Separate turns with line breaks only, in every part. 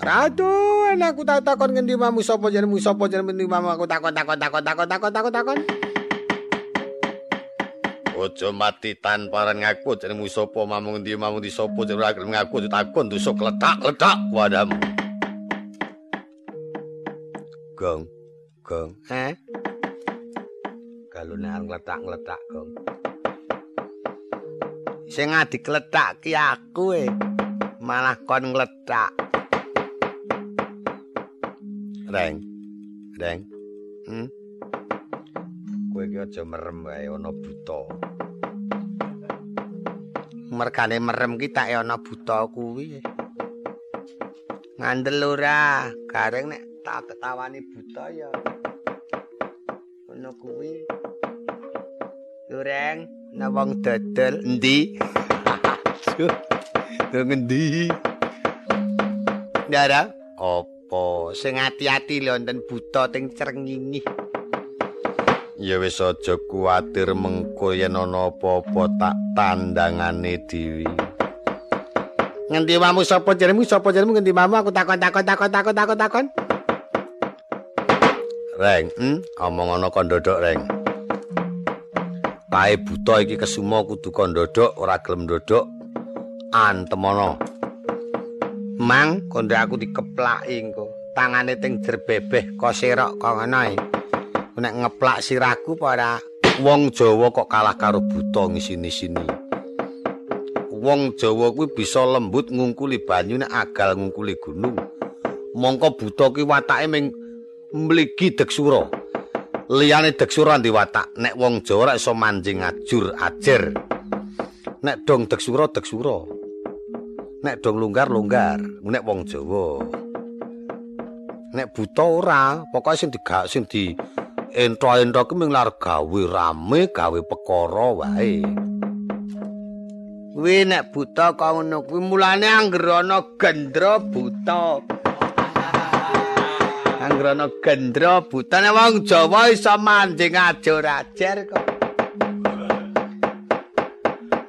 Ratu, aku tak takon ngendi mamu sapa jenengmu sapa jenengmu ngendi mamu aku takon takon takon takon takon takon takon. Ojo mati tanpa ngaku jenengmu sapa mamu ngendi mamu di sapa jenengmu ngaku takon tusuk letak-letak wadamu. Gong. Gong. Eh? Kalau ngletak-ngletak, Gong. Sing adik kletak ki aku e. Malah kon ngletak. Reng. Reng. Hmm. Kowe iki aja merem wae ana buta. Mergane merem ki tak ana buta kuwi. Ngandel ora, gareng nek tak ketawani buta ya. Ngono kuwi. Reng. Nah wong dodol endi? Nang ngendi? Ndara, apa sing ati-ati lho wonten buta teng crengingi. Ya wis aja kuwatir mengko yen ana apa-apa tak tandangane dhewe. Ngendi wamu sapa jenengmu? Sapa jenengmu ngendi wamu? Aku takon takon takon takon takon takon. Reng, hm? omong ana kondodok, Reng. Kae buta iki kesumo kudu kondodok ora gelem ndodok antemono. Mang kondo aku dikeplaki engko. Tangane teng jerbebeh kok serok kok ngono e. Nek ngeplak sirahku para wong Jawa kok kalah karo buta ngisini-sini. Wong Jawa kuwi bisa lembut ngungkuli banyu nek agal ngungkuli gunung. Mongko buta ki watake ming mligi deksura. liyane deksura ndi watak nek wong Jawa ora iso manjing ajur ajer nek dong deksura deksura nek dong lunggar lunggar nek wong Jawa. Nek buta ora pokoke sing digak sing di entro-entro ki mung gawe rame gawe perkara wae. Kuwi nek buta kok ngono kuwi mulane anggere ana gendra buta. Anggrana gendra butane wong Jawa iso manjing ajur-ajer kok.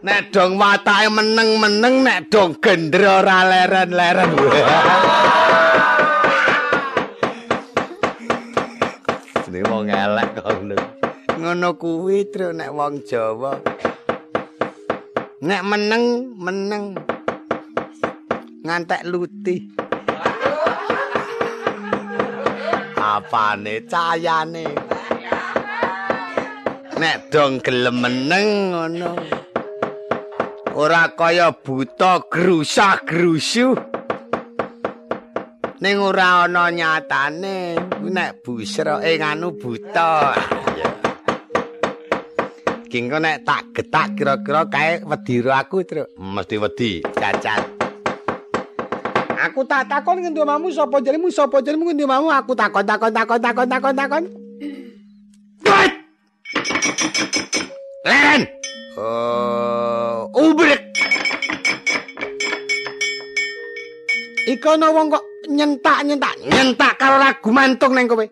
Nek dong watake meneng-meneng nek dong gendra ora leren-leren. Ini wong elek kok ngono. Ngono kuwi tru nek wong Jawa. Nek meneng meneng ngantek lutih. apane cayane nek dong gelem meneng ngono ora kaya buta grusah grusu ning ora ana nyatane nek busra ing anu buta. Kingko nek tak getak kira-kira kae wedi aku truk? Mesti wedi. Cacat. Aku tak takon ngendi omamu sapa jenengmu sapa jenengmu ngendi omamu aku takon takon takon takon takon takon. Len Oh ubrek Iko ana wong kok nyentak nyentak karo ragu mantung neng kowe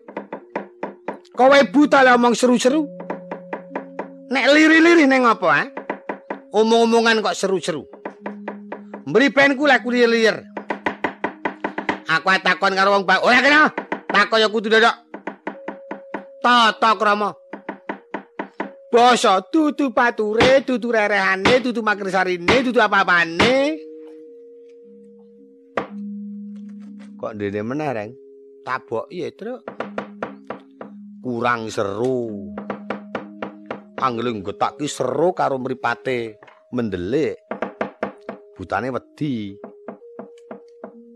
Kowe buta lah omong seru-seru Nek liri-liri neng apa ha Omong-omongan kok seru-seru Mberi penku lah kulir-lir Aku takon karo wong bae. Ora kena. Takon ya kudu dodok. Tata krama. Basa dudu pature, dudu rerehane, dudu makrisarine, dudu apa-apane. Kok ndene meneh, Reng? Tabok iya, Truk. Kurang seru. Anggele getak ki seru karo mripate mendelik. Butane wedi.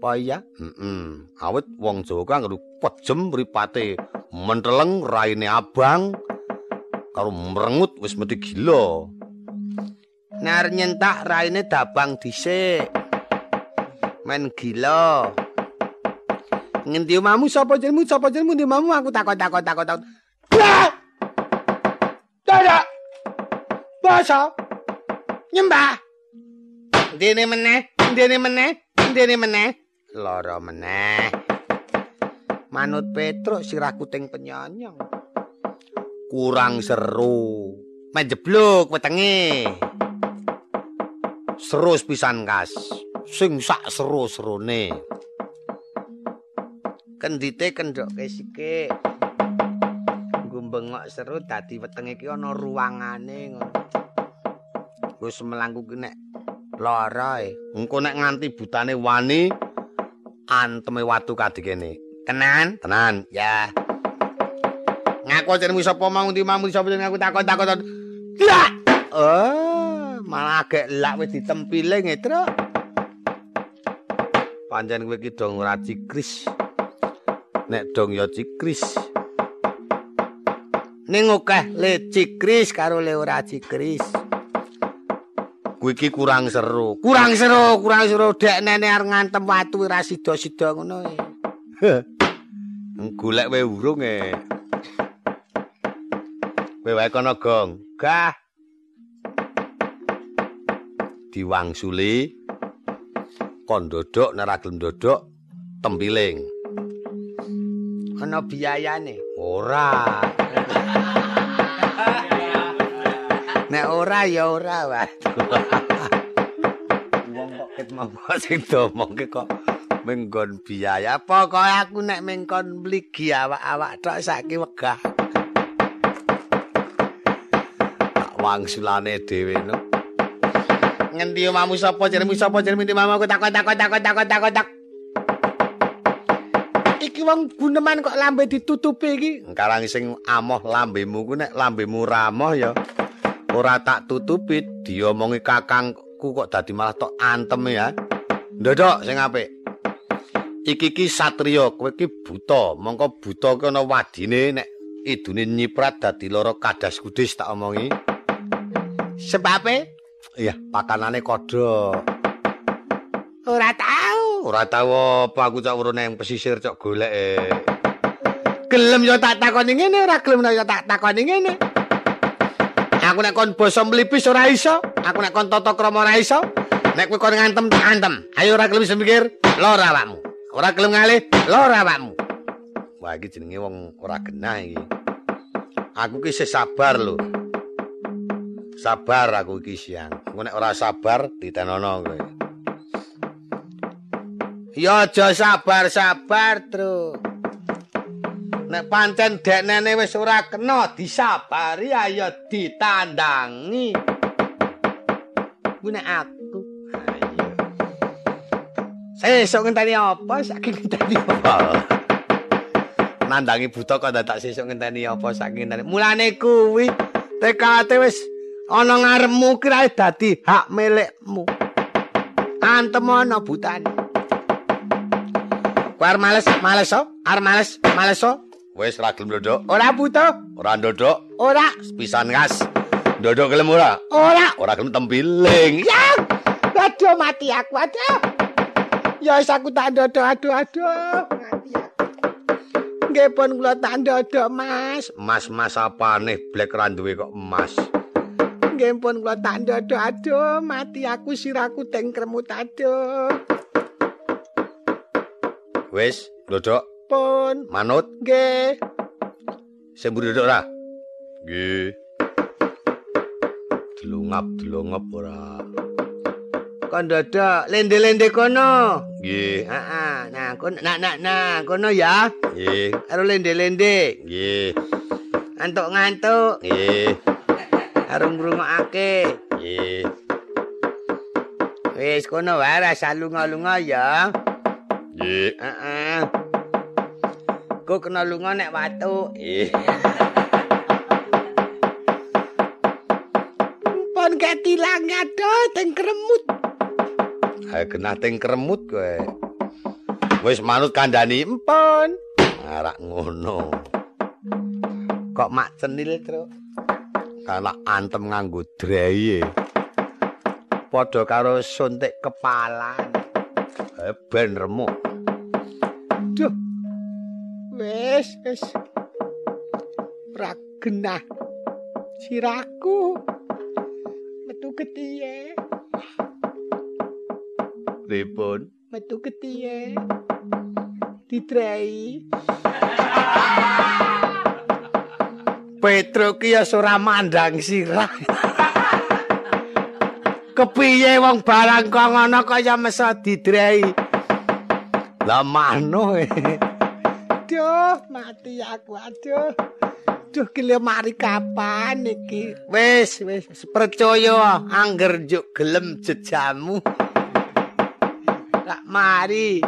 apa iya? Heeh. Awit wong Jawa kang pejem mripate menteleng raine abang karo merengut wis mesti gila. Nar nyentak raine dabang dhisik. Men gila. Ngendi omamu sapa jenengmu? Sapa jenengmu ndi omamu? Aku takon takon takon takon. Dadak. Basa. Nyembah. Dene meneh, dene meneh, dene meneh. lara meneh. Manut Petruk sirahku ting penyanyang. Kurang seru. Menjebluk wetenge. Serus pisan kas. Sing sak seru-serune. kendite kendhoke sikik. Gumbengok seru dadi wetenge iki ana ruangane ngono. Wis melangku ki nek lara e. Engko nek nganti butane wani anteme watu kadikene. Tenan? Tenan. Ya. Ngaku jenengmu sapa mau ndi mau sapa jenengku takon-takon. Ya. Oh, malah agek lak wis ditempile ngetro. Pancen kowe iki dong ora cikris. Nek dong ya cikris. Ning akeh le cikris karo le ora cikris. Kuwi iki kurang seru. Kurang seru, kurang seru. Dek nene arep ngantem watu ora sida-sida ngono e. Golek wae urung e. Kowe wae kono gong. Gah. Diwangsuli kon dodok nek ra gelem dodok tempiling. Ana biayane? Ora. Nek ora ya ora, Wong kok ket mongko sing domongke kok menggon biaya. Pokoke aku nek mengkon mligi awak-awak tok saiki wegah. Wangsulane dhewe no. Ngendi omamu sapa jenengmu sapa jenengmu ndi mamaku takon takon takon takon takon tak. Iki wong guneman kok lambe ditutupi iki. Karang sing amoh lambemu ku nek lambemu ramoh ya. ora tak tutupi diomongi kakangku kok dadi malah tok antem ya ndodok sing apik iki ki satriya kowe ki buta mongko buta ki ana wadine nek idune nyiprat dadi lara kadas kudis tak omongi sebabe iya pakanane kodho ora tau ora tau apa aku cak urune nang pesisir cok golek e gelem yo tak takoni ngene ora gelem yo tak takoni ngene Aku nek kon basa mlipis ora iso. Aku nek kon tata krama ora iso. Nek kowe kon ngantem tak antem. Ayo ora gelem mikir, lara awakmu. Ora gelem ngalih, lara awakmu. Wah iki jenenge wong ora genah iki. Aku ki sabar lho. Sabar aku iki siang. Engko nek ora sabar ditenono kowe. Ya aja sabar-sabar, Truk. nek pancen deknene wis ora kena disabari ayo ditandangi kuwi aku ayo sesuk ngenteni apa saking ngenteni apa nandangi buta kok tak sesuk ngenteni apa saking ngenteni mulane kuwi tekate wis ana ngarepmu kira dadi hak milikmu antem ana butane Kuar males, males so, ar males, males so, Wis ra gelem ndodok. Ora buta. Ora ndodok. Ora. Pisan gas. Ndodok gelem ora? Ora. Ora gelem tempiling. Ya. Aduh mati aku aduh. Ya wis aku tak ndodok aduh aduh. Nggih pun kula tak ndodok Mas. Mas-mas apane blek ra duwe kok emas. Nggih pun kula tak ndodok. Aduh mati aku siraku teng kremut aduh. Wis, ndodok. pun. Manut. Nggih. Sing mburi ora? Nggih. Delungap delungap ora. Kon dadak lende-lende kono? Nggih. Heeh. Nah kon nak nak nah kono ya? Nggih. Karo lende-lende? Nggih. Ngantuk-ngantuk? Nggih karo ngrungokake nggih wis kono wae rasa lunga-lunga ya nggih heeh Ku kena lunga nek watu. Pon ketilang ado teng kremut. Ha kena teng kremut kowe. Wis manut kandhani empon. Arak ngono. Kok mak cenil, Truk? Kana antem nganggo draye. Padha karo suntik kepala. Ben remuk. Duh. wis wis ora genah siraku metu ketiye pripun metu ketiye ditrai Petro ki ya ora mandang sirah kepiye wong barang kok ngono kaya mesa didrai lah mano
aduh, mati aku, aduh. Duh, gile mari kapan iki?
Wis, wis, percaya angger juk gelem jejamu.
Tak mari.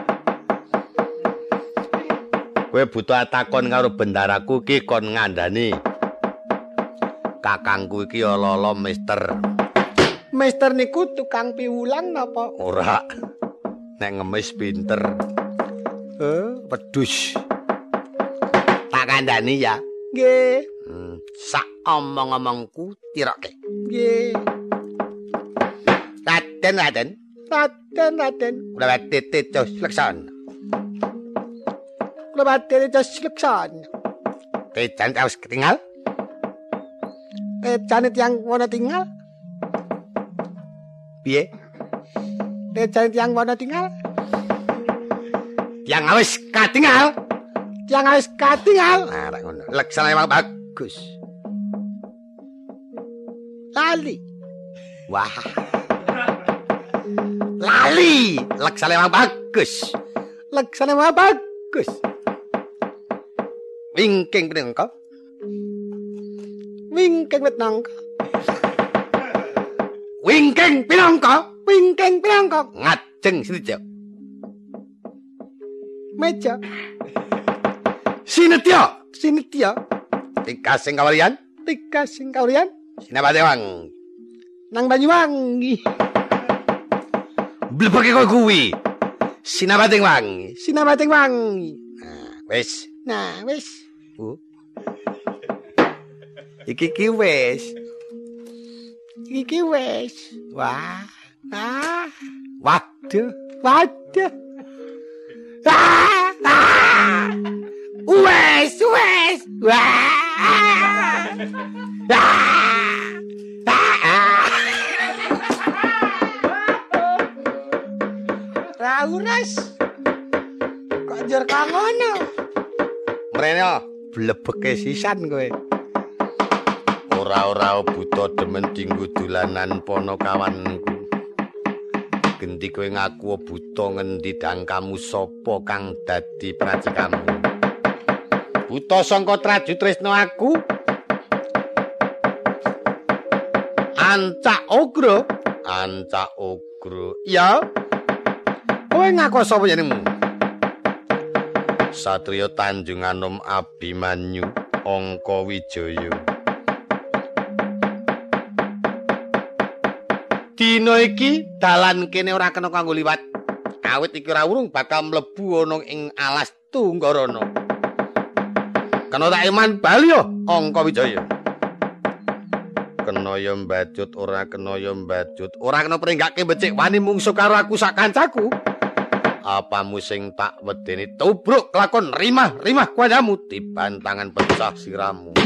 Kowe butuh takon karo bendaraku ki kon ngandani. Kakangku iki ala-ala mister.
Mister niku tukang piwulan napa?
Ora. Nek ngemis pinter.
Eh,
Pedus. Tak kandani ya.
nggih,
Hmm, sak omong-omongku tiroke.
nggih.
Raden, Raden.
Raden, Raden.
Kula titit jos leksan.
Kula badhe dos leksan.
Tejan terus ketinggal.
Eh, janet yang wana tinggal.
Piye?
Eh, janet yang wana tinggal.
Yang awis katinggal.
Yang harus katinggal.
Nah, tak ngono. Leksan emang bagus.
Lali.
Wah. Lali. Leksan emang bagus.
Leksane bagus.
Wingking pinengko.
Wingking wit nangka.
Wingking pinengko.
Wingking pinangka.
Ngajeng Sinetya.
Meja.
Sinetya.
Sinitya.
Tiga sing kawalian.
Tiga sing kaurian.
Sinabadewang.
Nang Banyuwangi.
Blebeke kowe kuwi. Sinabading wangi.
Sinamating wangi.
Wis.
Nah, wis.
Bu. Iki ki wis.
Iki wis.
Wah.
Ah,
Waduh.
waduh. Ah, ah. Wes, wes. Wah. Ah. Ah. Rauras. Kok njur kok ngono?
Mrene blebeke sisan kowe. Ora-ora buta demen dinggo dolanan pono kawanku. Gendi kowe ngaku buta ngendi dangkamu sapa kang dadi pracikamu. Buta sangka traju tresno aku. Ancak ogro, ancak ogro. Ya. Kowe ngaku sapa jenengmu? Satrio Tanjung Anom Abimanyu Angka Wijaya Dina iki dalan kene ora kena kanggo liwat. Awit iki ora urung bakal mlebu ana ing alas Tunggarana. Kena tak iman bali yo Angka Wijaya. Kena ya mbajut ora kena ya mbajut ora kena pringgake becik wani mungsu karo aku sak kancaku. Apamu sing tak wedeni tubruk kelakon rimah-rimah kuadamu dibantangan pecah siramu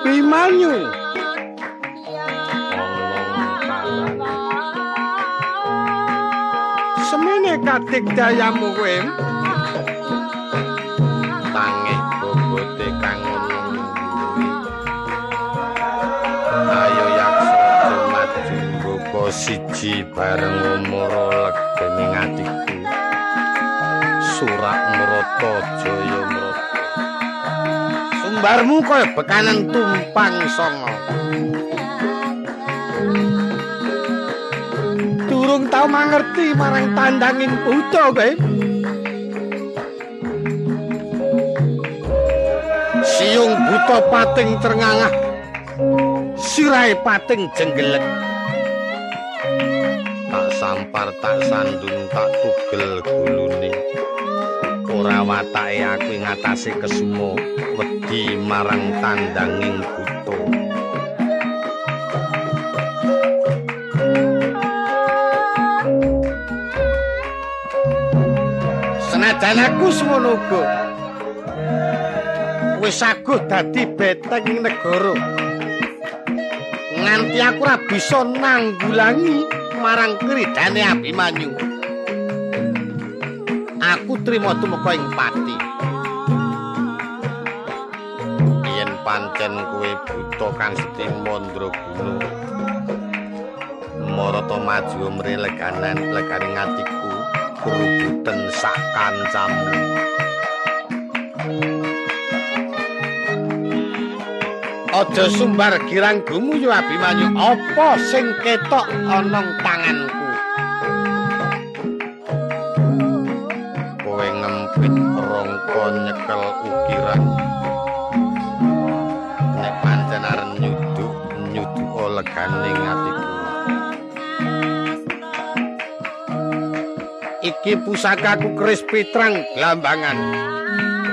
Abimanyu. Semene katik dayamu kowe.
Tangi bobote kang Ayo yaksa maju rupa siji bareng umur legening atiku. Surak Mrata Jaya Mrata. Sumbarmu kaya bekanan tumpang songo.
Durung tau mangerti marang tandanging buta kowe.
Siung buta pating trengangah. Sirahe pating jenggelek. Tak sampar tak sandung tak tugel gulune. Ora watake aku ngatasi kesumo wedi marang tandanging buta.
Senajan aku semono. Wis aguh dadi beteng ing negara. Nganti aku ora bisa nanggulangi marang kridane Abimanyu. Trima tumeka ing pati.
Yen pancen kowe buta kang Seti Mandraguna. Marata maju mreleganan leganing atiku krubuten sak kancamu.
Aja sumbar giranggumu yo Abimanyu. Apa sing ketok ana tanganku? Iki pusakaku keris pitrang glambangan.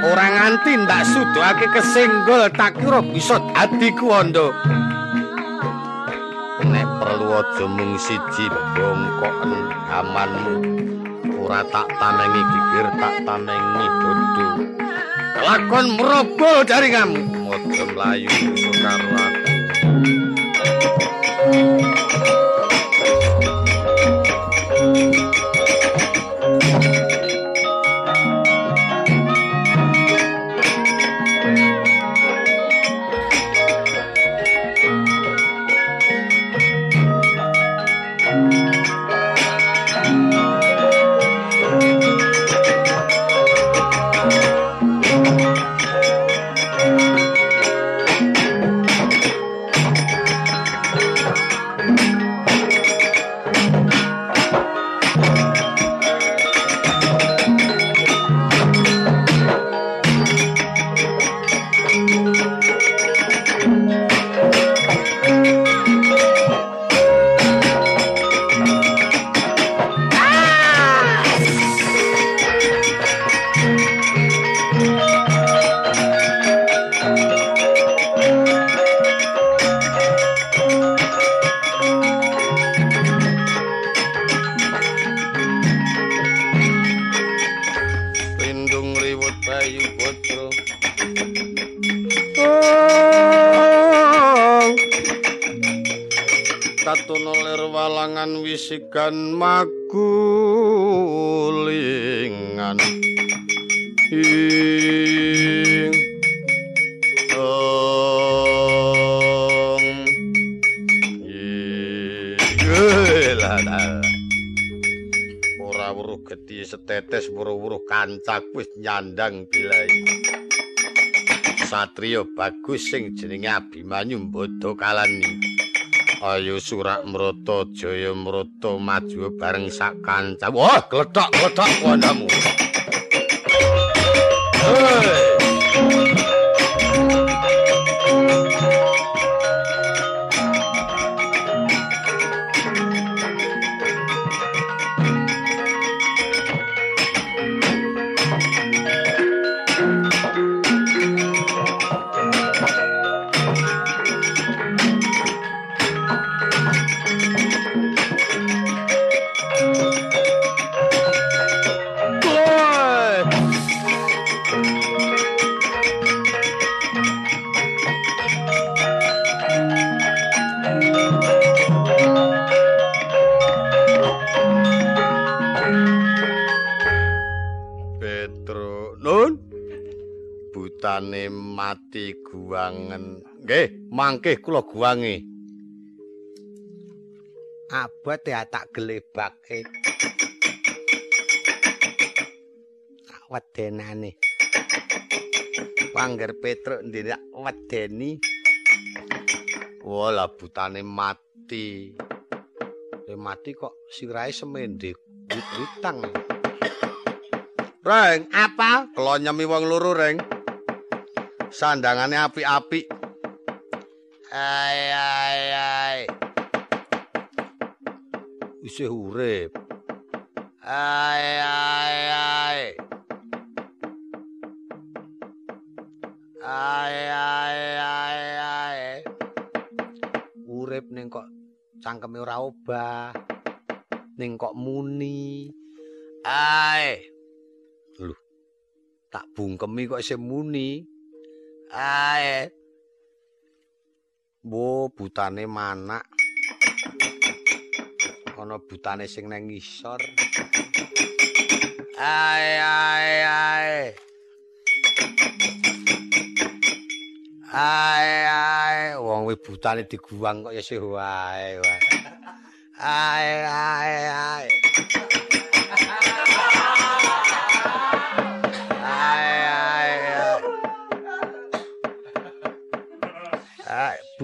Ora nganti ndak suduhake kesenggol tak kira bisa dadi kuwanda.
Nek perlu aja mung siji bongkoken amanmu. Ora tak tamengi gigir, tak tamengi dodo.
Lakon merobol dari kamu.
Mlayu karo aku. Katono lir walangan wisikan magulingan. Ing ong. Ora weruh gedhi setetes weruh-weruh kancak wis nyandang bilai. Satrio bagus sing jenenge Abimanyu Mbada Kalani. Ayo surak mrata jaya mrata maju bareng sak kanca. Wah, gledhok-gledhok wandamu. Hei. Nggih, mangke kula guangi.
Abot ya tak gelebake. Tak wedenane. Pangger Petruk ndak wedeni.
Wala butane mati.
Le mati kok sirahe semende wit-witang.
Reng,
Apa?
kula nyemi wong loro, Reng. Sandangane apik-apik. Ai ai ai.
Isih urip.
Ai ai ai. Ai ai ai ai.
Urip ning kok cangkeme ora obah. Ning kok muni.
Ai.
Tak bungkemi kok isih muni.
Ai.
Wo butane manak. Ana butane sing nang ngisor.
Ai ai ai.
Ai ai wong wis butane diguwang kok isih wae wae. Ai ai ai.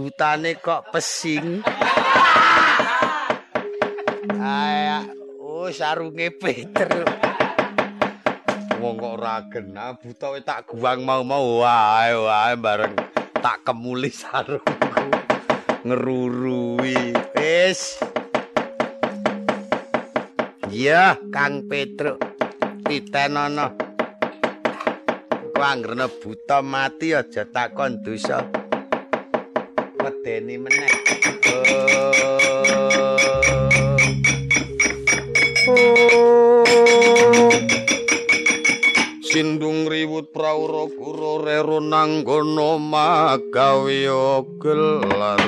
Ai butane kok pesing. Ai oh sarunge Petruk.
Wong kok ora genah wis tak guwang mau-mau wae wae bareng tak kemuli sarungku. Ngerurui.
Wis. Iya, Kang Petruk. Titenono. Ku anggere buta mati aja takon dosa. Wedeni meneh.
Sindung riwut praura kura rero nanggono magawe gelar.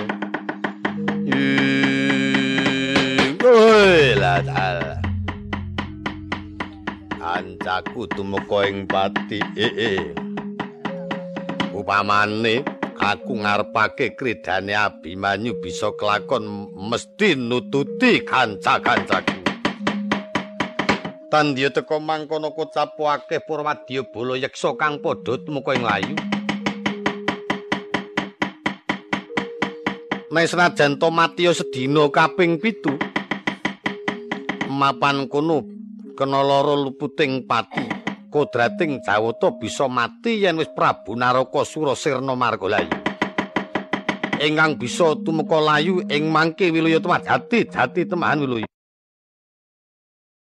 Ancaku tumeka ing pati. Upamane aku ngarepake kridane Abimanyu bisa kelakon mesti nututi kanca-kancaku. Tandya teka mangkono kocapu akeh Purwadya bala yeksa kang padha tumeka ing layu. Nek senajan to mati sedina kaping pitu. Mapan kono kena lara luputing pati. Kodrating Jawata bisa mati yen wis Prabu Naraka Surasirna Margalayu. Ingkang bisa tumeka layu ing mangke Wilaya Tumadati, jati temahan Wilaya.